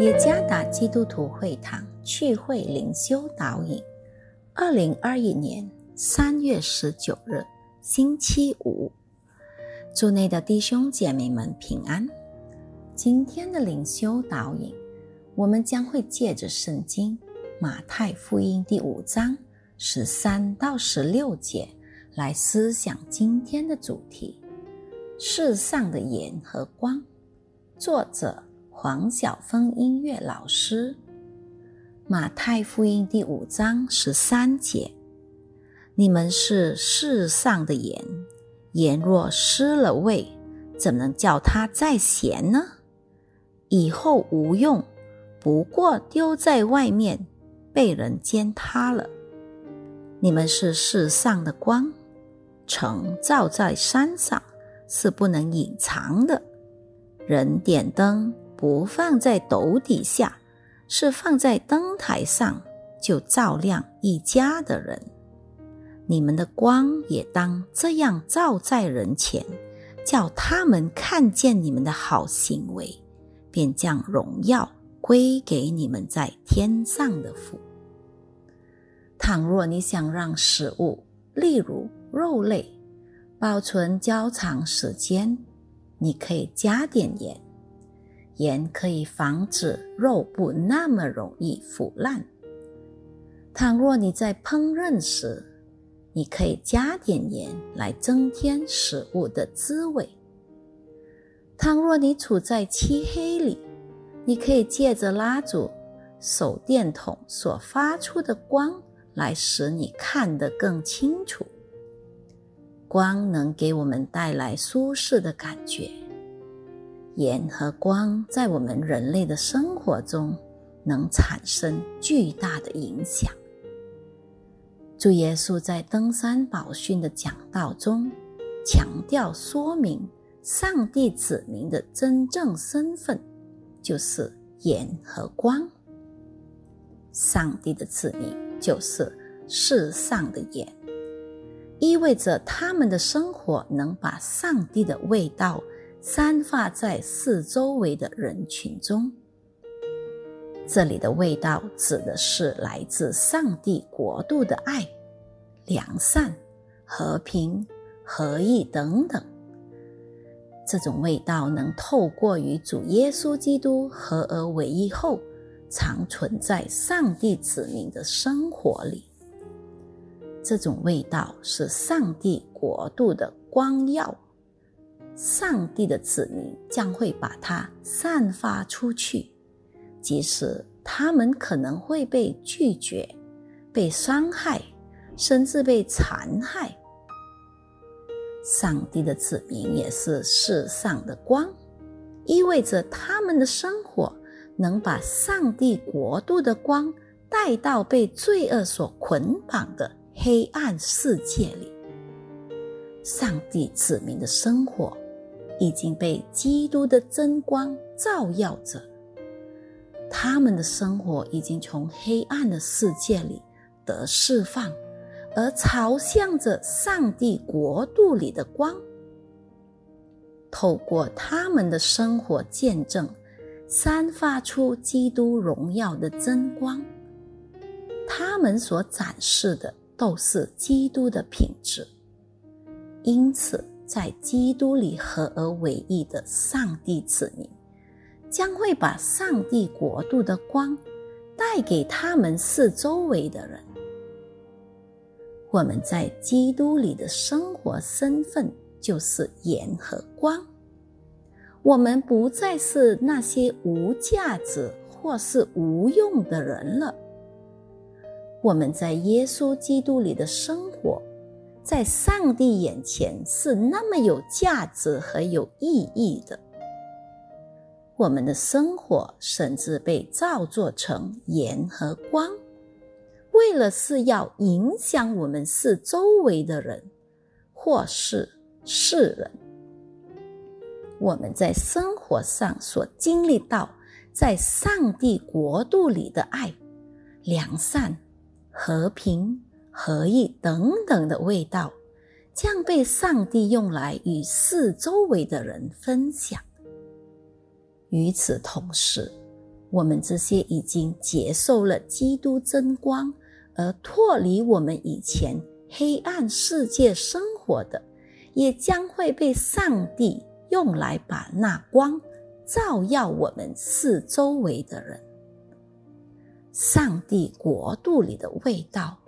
耶加达基督徒会堂聚会灵修导引，二零二一年三月十九日，星期五，祝内的弟兄姐妹们平安。今天的灵修导引，我们将会借着圣经马太福音第五章十三到十六节来思想今天的主题：世上的盐和光。作者。黄晓峰音乐老师，《马太福音》第五章十三节：“你们是世上的盐，盐若失了味，怎能叫它再咸呢？以后无用，不过丢在外面，被人践踏了。你们是世上的光，城照在山上，是不能隐藏的。人点灯。”不放在斗底下，是放在灯台上，就照亮一家的人。你们的光也当这样照在人前，叫他们看见你们的好行为，便将荣耀归给你们在天上的父。倘若你想让食物，例如肉类，保存较长时间，你可以加点盐。盐可以防止肉不那么容易腐烂。倘若你在烹饪时，你可以加点盐来增添食物的滋味。倘若你处在漆黑里，你可以借着蜡烛、手电筒所发出的光来使你看得更清楚。光能给我们带来舒适的感觉。盐和光在我们人类的生活中能产生巨大的影响。主耶稣在登山宝训的讲道中强调说明，上帝子民的真正身份就是盐和光。上帝的子民就是世上的盐，意味着他们的生活能把上帝的味道。散发在四周围的人群中。这里的味道指的是来自上帝国度的爱、良善、和平、合一等等。这种味道能透过与主耶稣基督合而为一后，常存在上帝子民的生活里。这种味道是上帝国度的光耀。上帝的子民将会把它散发出去，即使他们可能会被拒绝、被伤害，甚至被残害。上帝的子民也是世上的光，意味着他们的生活能把上帝国度的光带到被罪恶所捆绑的黑暗世界里。上帝子民的生活。已经被基督的真光照耀着，他们的生活已经从黑暗的世界里得释放，而朝向着上帝国度里的光。透过他们的生活见证，散发出基督荣耀的真光。他们所展示的都是基督的品质，因此。在基督里合而为一的上帝子民，将会把上帝国度的光带给他们四周围的人。我们在基督里的生活身份就是盐和光。我们不再是那些无价值或是无用的人了。我们在耶稣基督里的生活。在上帝眼前是那么有价值和有意义的。我们的生活甚至被造作成盐和光，为了是要影响我们是周围的人或是世人。我们在生活上所经历到在上帝国度里的爱、良善、和平。合意等等的味道，将被上帝用来与四周围的人分享。与此同时，我们这些已经接受了基督真光而脱离我们以前黑暗世界生活的，也将会被上帝用来把那光照耀我们四周围的人。上帝国度里的味道，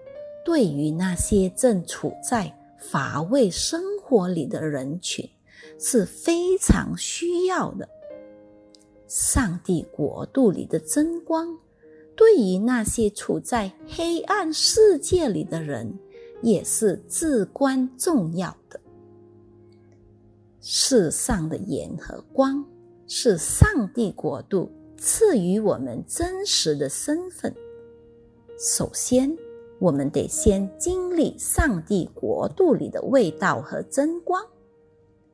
对于那些正处在乏味生活里的人群是非常需要的。上帝国度里的真光，对于那些处在黑暗世界里的人，也是至关重要的。世上的盐和光，是上帝国度赐予我们真实的身份。首先，我们得先经历上帝国度里的味道和真光，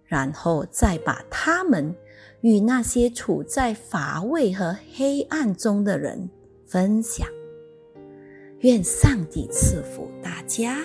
然后再把他们。与那些处在乏味和黑暗中的人分享。愿上帝赐福大家。